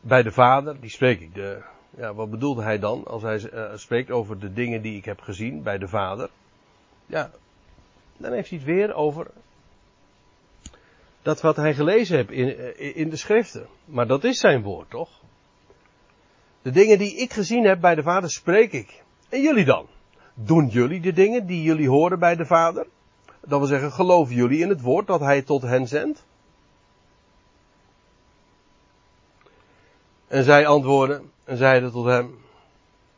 bij de Vader, die spreek ik. De, ja, wat bedoelde hij dan als hij uh, spreekt over de dingen die ik heb gezien bij de Vader? Ja, dan heeft hij het weer over dat wat hij gelezen heeft in, eh, in de schriften. Maar dat is zijn woord, toch? De dingen die ik gezien heb bij de Vader spreek ik. En jullie dan? Doen jullie de dingen die jullie horen bij de Vader? Dat wil zeggen, geloven jullie in het woord dat hij tot hen zendt? En zij antwoorden en zeiden tot hem,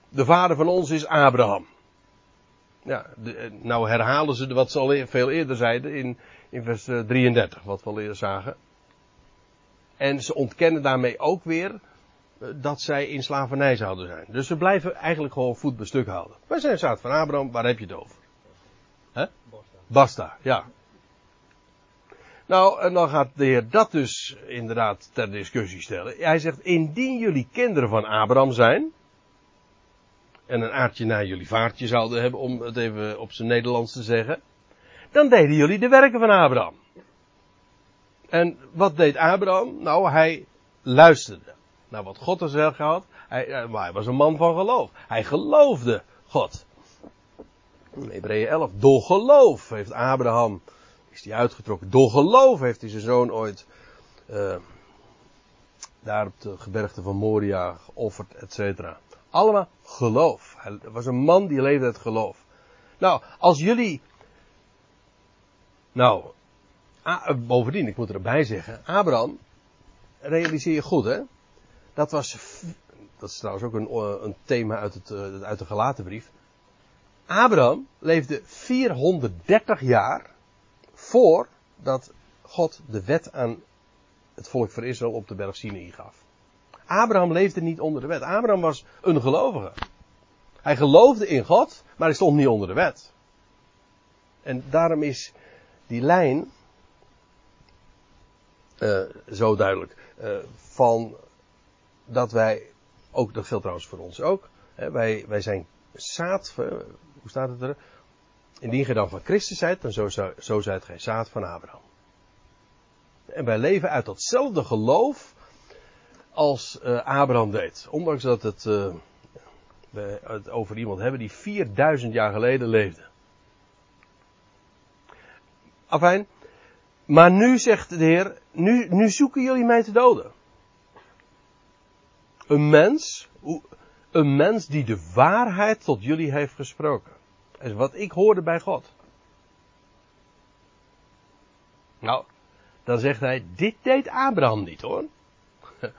de vader van ons is Abraham. Ja, de, nou herhalen ze wat ze al e- veel eerder zeiden in, in vers 33, eh, wat we al eerder zagen. En ze ontkennen daarmee ook weer eh, dat zij in slavernij zouden zijn. Dus ze blijven eigenlijk gewoon voet bij stuk houden. Wij zijn zaad van Abraham, waar heb je het over? Hè? Basta. Basta, ja. Nou, en dan gaat de Heer dat dus inderdaad ter discussie stellen. Hij zegt, indien jullie kinderen van Abraham zijn, en een aardje naar jullie vaartje zouden hebben, om het even op zijn Nederlands te zeggen, dan deden jullie de werken van Abraham. En wat deed Abraham? Nou, hij luisterde naar wat God zeggen had. Hij, eh, maar hij was een man van geloof. Hij geloofde God. Hebreeën 11. Door geloof heeft Abraham, is hij uitgetrokken. Door geloof heeft hij zijn zoon ooit uh, daar op de gebergte van Moria geofferd, et cetera. Allemaal geloof. Hij was een man die leefde uit geloof. Nou, als jullie. Nou, bovendien, ik moet erbij zeggen, Abraham, realiseer je goed, hè? Dat was, dat is trouwens ook een, eh, een thema uit, het, eh, uit de gelaten brief. Abraham leefde 430 jaar voordat God de wet aan het volk van Israël op de berg Sinai gaf. Abraham leefde niet onder de wet. Abraham was een gelovige. Hij geloofde in God, maar hij stond niet onder de wet. En daarom is die lijn uh, zo duidelijk. Uh, van dat wij, ook dat geldt trouwens voor ons ook, hè, wij, wij zijn zaad, hoe staat het er? Indien je dan van Christus zijt, dan zo, zo, zo zijt gij zaad van Abraham. En wij leven uit datzelfde geloof als uh, Abraham deed. Ondanks dat het, uh, we het over iemand hebben die 4000 jaar geleden leefde. Afijn. Maar nu zegt de Heer, nu, nu zoeken jullie mij te doden. Een mens, een mens die de waarheid tot jullie heeft gesproken. Is wat ik hoorde bij God. Nou, dan zegt hij, dit deed Abraham niet hoor.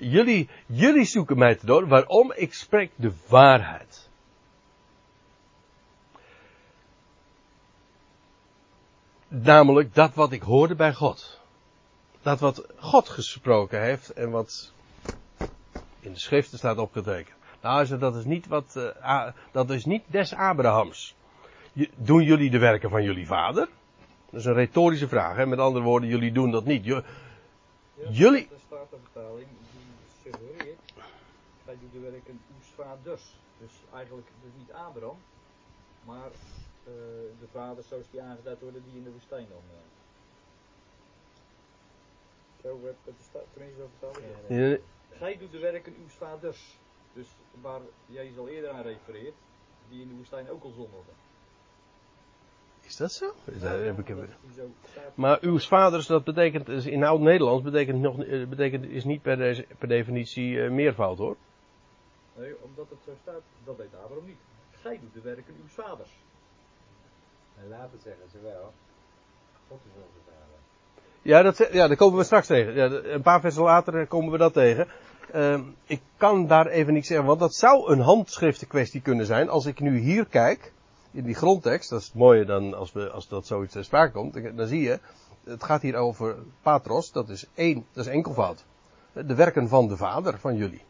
Jullie, jullie zoeken mij te doden. Waarom? Ik spreek de waarheid. Namelijk dat wat ik hoorde bij God. Dat wat God gesproken heeft en wat in de schriften staat opgetekend. Nou, dat is niet wat, uh, dat is niet des Abrahams. Doen jullie de werken van jullie vader? Dat is een retorische vraag, hè? met andere woorden, jullie doen dat niet. J jullie. Er staat een vertaling die suggereert, wij doen de werken uws vaders. Dus eigenlijk dus niet Abraham, maar uh, de vader zoals die aangeduid worden die in de woestijn dan. Uh. Zo werd het tenminste zo vertaald. Ja, Gij doet de werken uw vaders. Dus waar Jezus al eerder aan refereert, die in de woestijn ook al zondigden. Is dat zo? Is dat, heb ik maar uw vaders, dat betekent, in oud-Nederlands betekent, nog, eh, betekent is niet per, deze, per definitie uh, meervoud hoor. Nee, omdat het zo staat, dat weet Abraham niet. Gij doet de werken uw vaders. En laat het zeggen ze wel. God is onze ja, dat, ja, daar komen we straks tegen. Ja, een paar versen later komen we dat tegen. Uh, ik kan daar even niet zeggen, want dat zou een handschriftenkwestie kunnen zijn. Als ik nu hier kijk, in die grondtekst, dat is het mooie dan als, we, als dat zoiets ter sprake komt, dan zie je, het gaat hier over patros, dat is één, dat is enkelvoud. De werken van de vader van jullie.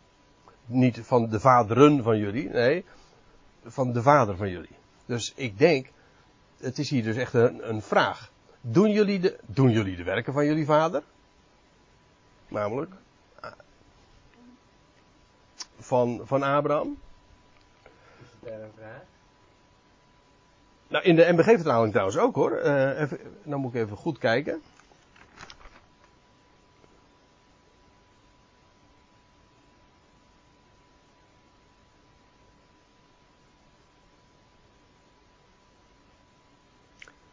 Niet van de vaderen van jullie, nee, van de vader van jullie. Dus ik denk, het is hier dus echt een, een vraag. Doen jullie, de, doen jullie de werken van jullie vader? Namelijk, van, van Abraham. Is het daar een vraag? Nou, in de MBG-vertaling trouwens ook hoor. Uh, even, nou moet ik even goed kijken.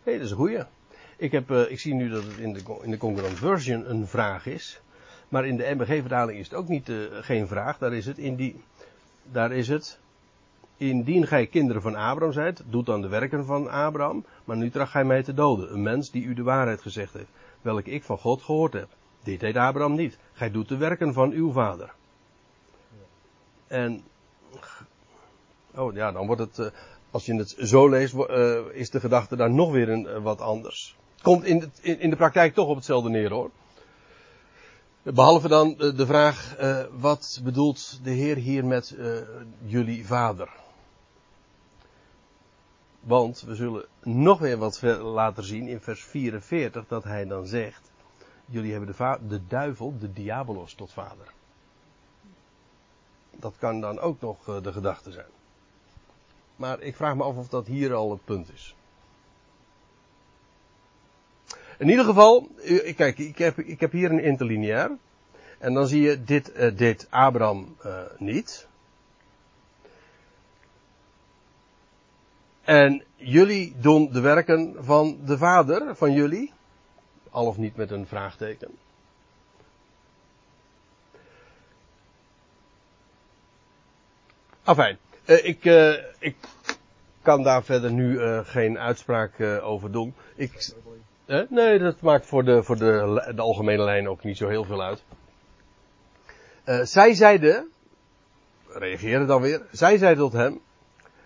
hey, dat is een goeie. Ik, heb, uh, ik zie nu dat het in de, in de Concurrent Version een vraag is. Maar in de MBG-vertaling is het ook niet, uh, geen vraag. Daar is het in die, daar is het, indien gij kinderen van Abraham zijt, doet dan de werken van Abraham, maar nu tracht gij mij te doden, een mens die u de waarheid gezegd heeft, welke ik van God gehoord heb. Dit deed Abraham niet. Gij doet de werken van uw vader. En, oh ja, dan wordt het, uh, als je het zo leest, uh, is de gedachte daar nog weer een, wat anders. Komt in, in de praktijk toch op hetzelfde neer hoor. Behalve dan de vraag, uh, wat bedoelt de Heer hier met uh, jullie vader? Want we zullen nog weer wat later zien in vers 44 dat hij dan zegt, jullie hebben de, de duivel, de diabolos tot vader. Dat kan dan ook nog de gedachte zijn. Maar ik vraag me af of dat hier al het punt is. In ieder geval, kijk, ik heb, ik heb hier een interlineair. En dan zie je dit, uh, dit Abraham uh, niet. En jullie doen de werken van de vader van jullie. Al of niet met een vraagteken. Afijn, uh, ik, ik kan daar verder nu geen uitspraak over doen. Ik, eh? Nee, dat maakt voor, de, voor de, de algemene lijn ook niet zo heel veel uit. Uh, zij zeiden, reageerde dan weer, zij zeiden tot hem,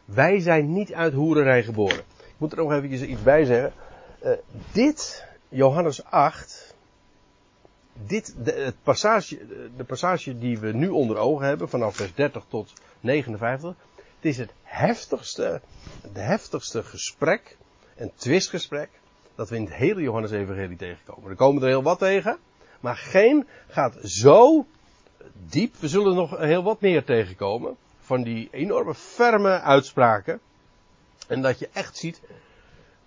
wij zijn niet uit hoererij geboren. Ik moet er nog eventjes iets bij zeggen. Uh, dit, Johannes 8, dit, de, het passage, de passage die we nu onder ogen hebben, vanaf vers 30 tot 59, het is het heftigste, het heftigste gesprek, een twistgesprek, dat we in het hele Johannes-evangelie tegenkomen. Er komen er heel wat tegen, maar geen gaat zo diep. We zullen nog heel wat meer tegenkomen van die enorme ferme uitspraken. En dat je echt ziet,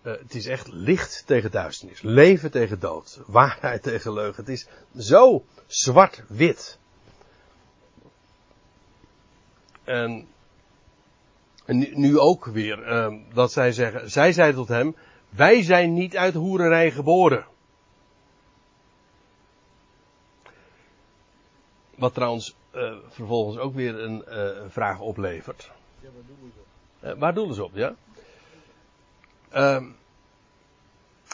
uh, het is echt licht tegen duisternis, leven tegen dood, waarheid tegen leugen. Het is zo zwart-wit. En, en nu, ook weer, uh, dat zij zeggen, zij zei tot hem, wij zijn niet uit hoererij geboren. Wat trouwens uh, vervolgens ook weer een uh, vraag oplevert. Ja, waar doelen ze op? Uh, waar doelen ze op, ja? Ehm,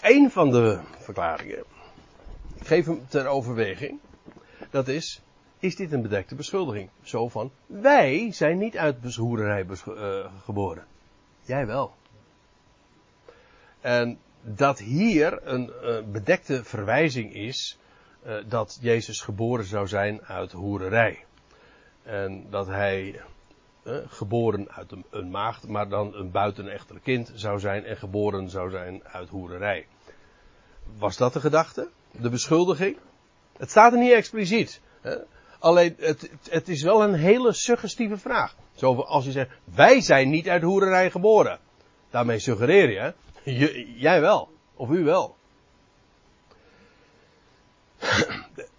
een van de verklaringen, ik geef hem ter overweging, dat is, is dit een bedekte beschuldiging? Zo van, wij zijn niet uit hoererij geboren. Jij wel. En dat hier een uh, bedekte verwijzing is uh, dat Jezus geboren zou zijn uit hoererij. En dat hij uh, geboren uit een, maagd, maar dan een buitenechter kind zou zijn en geboren zou zijn uit hoererij. Was dat de gedachte? De beschuldiging? Het staat er niet expliciet. Hè? Alleen, het, het, is wel een hele suggestieve vraag. Zo als je zegt, wij zijn niet uit hoererij geboren. Daarmee suggereer je, jij wel. Of u wel.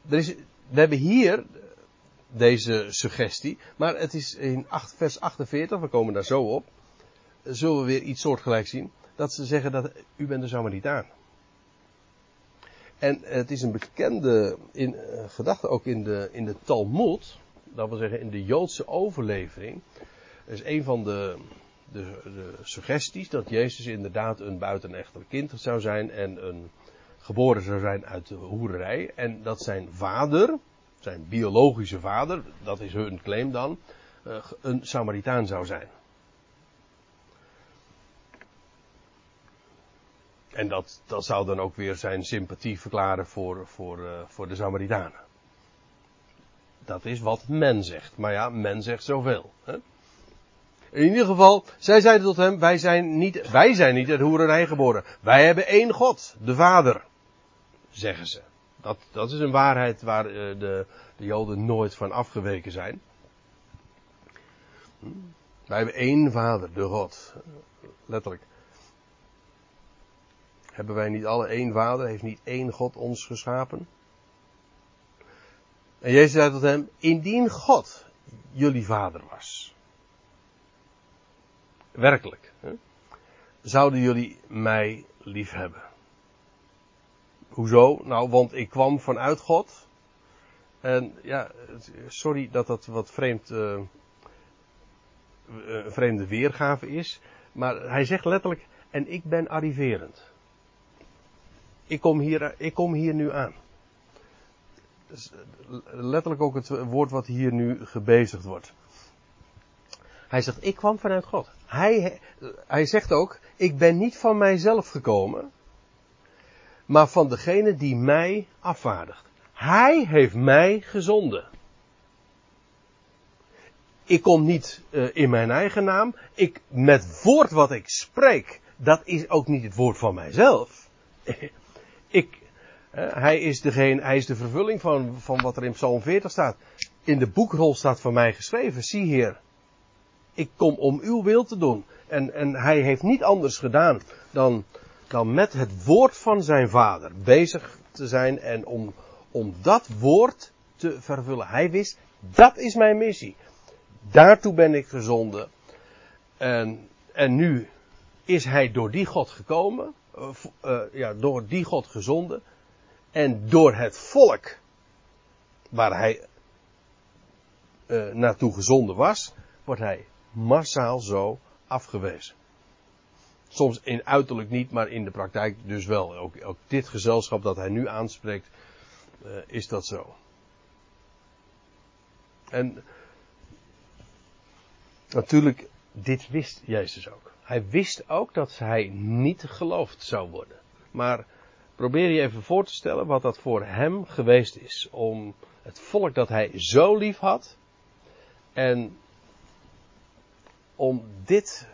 er is, we hebben hier deze suggestie, maar het is in 8, vers 48, we komen daar zo op, zullen we weer iets soortgelijks zien, dat ze zeggen dat u bent de Samaritaan. En het is een bekende in, uh, gedachte ook in de, in de Talmud, dat wil zeggen in de Joodse overlevering, is een van de, de, de, suggesties dat Jezus inderdaad een buitenechter kind zou zijn en een geboren zou zijn uit de hoererij. En dat zijn vader, zijn biologische vader, dat is hun claim dan, uh, een Samaritaan zou zijn. En dat, dat zou dan ook weer zijn sympathie verklaren voor, voor, eh, voor de Samaritanen. Dat is wat men zegt. Maar ja, men zegt zoveel. Hè? In ieder geval, zij zeiden tot hem, wij zijn niet, wij zijn niet uit hoererij geboren. Wij hebben één God, de Vader. Zeggen ze. Dat, dat is een waarheid waar eh, de, de Joden nooit van afgeweken zijn. Wij hebben één Vader, de God. Letterlijk. Hebben wij niet alle één Vader? Heeft niet één God ons geschapen? En Jezus zei tot hem, indien God jullie Vader was. Werkelijk. Zouden jullie mij lief hebben. Hoezo? Nou, want ik kwam vanuit God. En ja, sorry dat dat wat vreemd, een vreemde weergave is. Maar hij zegt letterlijk, en ik ben arriverend. Ik kom hier, ik kom hier nu aan. Letterlijk ook het woord wat hier nu gebezigd wordt. Hij zegt, ik kwam vanuit God. Hij, hij zegt ook, ik ben niet van mijzelf gekomen, maar van degene die mij afvaardigt. Hij heeft mij gezonden. Ik kom niet uh, in mijn eigen naam. Ik, met woord wat ik spreek, dat is ook niet het woord van mijzelf. ik, hij, is degene, hij is de vervulling van, van wat er in Psalm 40 staat. In de boekrol staat van mij geschreven. Zie hier, ik kom om uw wil te doen. En, en hij heeft niet anders gedaan dan, dan met het woord van zijn vader bezig te zijn en om, om dat woord te vervullen. Hij wist, dat is mijn missie. Daartoe ben ik gezonden. En, en nu is hij door die God gekomen, uh, ja, door die God gezonden. En door het volk waar hij uh, naartoe gezonden was, wordt hij massaal zo afgewezen. Soms in uiterlijk niet, maar in de praktijk dus wel. Ook, ook dit gezelschap dat hij nu aanspreekt, uh, is dat zo. En natuurlijk, dit wist Jezus ook. Hij wist ook dat hij niet geloofd zou worden. Maar probeer je even voor te stellen wat dat voor hem geweest is. Om het volk dat hij zo lief had. En om dit,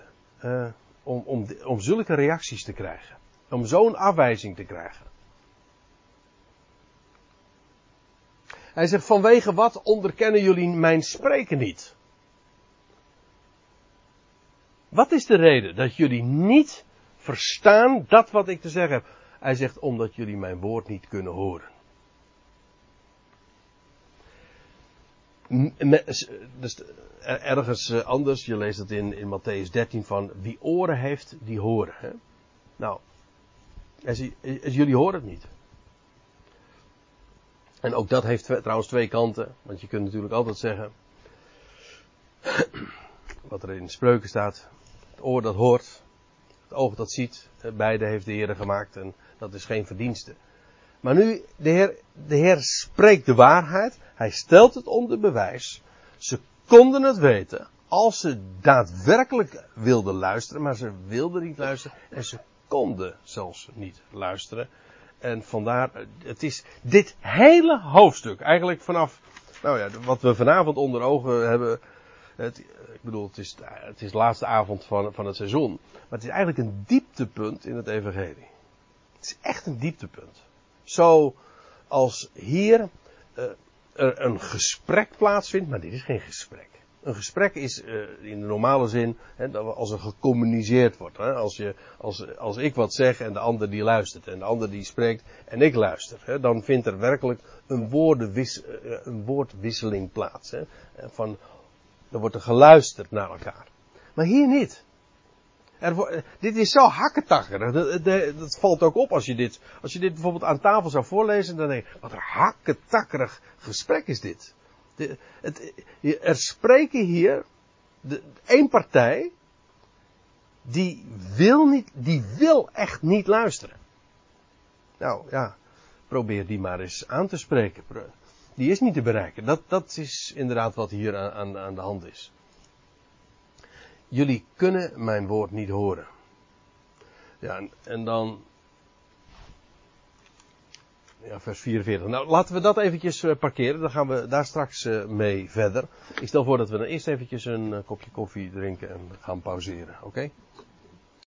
uh, om, om, om zulke reacties te krijgen. Om zo'n afwijzing te krijgen. Hij zegt, vanwege wat onderkennen jullie mijn spreken niet? Wat is de reden dat jullie niet verstaan dat wat ik te zeggen heb? Hij zegt, omdat jullie mijn woord niet kunnen horen. Dus ergens anders, je leest het in, in Matthäus 13 van wie oren heeft, die horen. Hè? Nou, jullie horen het niet. En ook dat heeft trouwens twee kanten, want je kunt natuurlijk altijd zeggen, wat er in spreuken staat, het oor dat hoort, het oog dat ziet, beide heeft de Heer gemaakt en dat is geen verdienste. Maar nu, de Heer, de Heer spreekt de waarheid, hij stelt het onder bewijs, ze konden het weten als ze daadwerkelijk wilden luisteren, maar ze wilden niet luisteren en ze konden zelfs niet luisteren. En vandaar, het is dit hele hoofdstuk, eigenlijk vanaf, nou ja, wat we vanavond onder ogen hebben, het, ik bedoel, het is, het is de laatste avond van, van het seizoen, maar het is eigenlijk een dieptepunt in het evangelie. Het is echt een dieptepunt. Zo als hier uh, er een gesprek plaatsvindt, maar dit is geen gesprek. Een gesprek is uh, in de normale zin hè, als er gecommuniceerd wordt. Hè, als, je, als, als ik wat zeg en de ander die luistert en de ander die spreekt en ik luister. Hè, dan vindt er werkelijk een, woordenwis, uh, een woordwisseling plaats. Hè, van, er wordt er geluisterd naar elkaar. Maar hier niet. Er, dit is zo hakketakker. Dat, dat, dat, valt ook op als je dit, als je dit bijvoorbeeld aan tafel zou voorlezen. Dan denk je, wat een hakketakkerig gesprek is dit. De, het, er spreken hier de, één partij. Die wil niet, die wil echt niet luisteren. Nou ja, probeer die maar eens aan te spreken. Die is niet te bereiken. Dat, dat is inderdaad wat hier aan, aan, aan de hand is. Jullie kunnen mijn woord niet horen. Ja, en, dan. Ja, vers 44. Nou, laten we dat eventjes eh, parkeren. Dan gaan we daar straks eh, mee verder. Ik stel voor dat we dan eerst eventjes een eh, kopje koffie drinken en gaan pauzeren. Oké?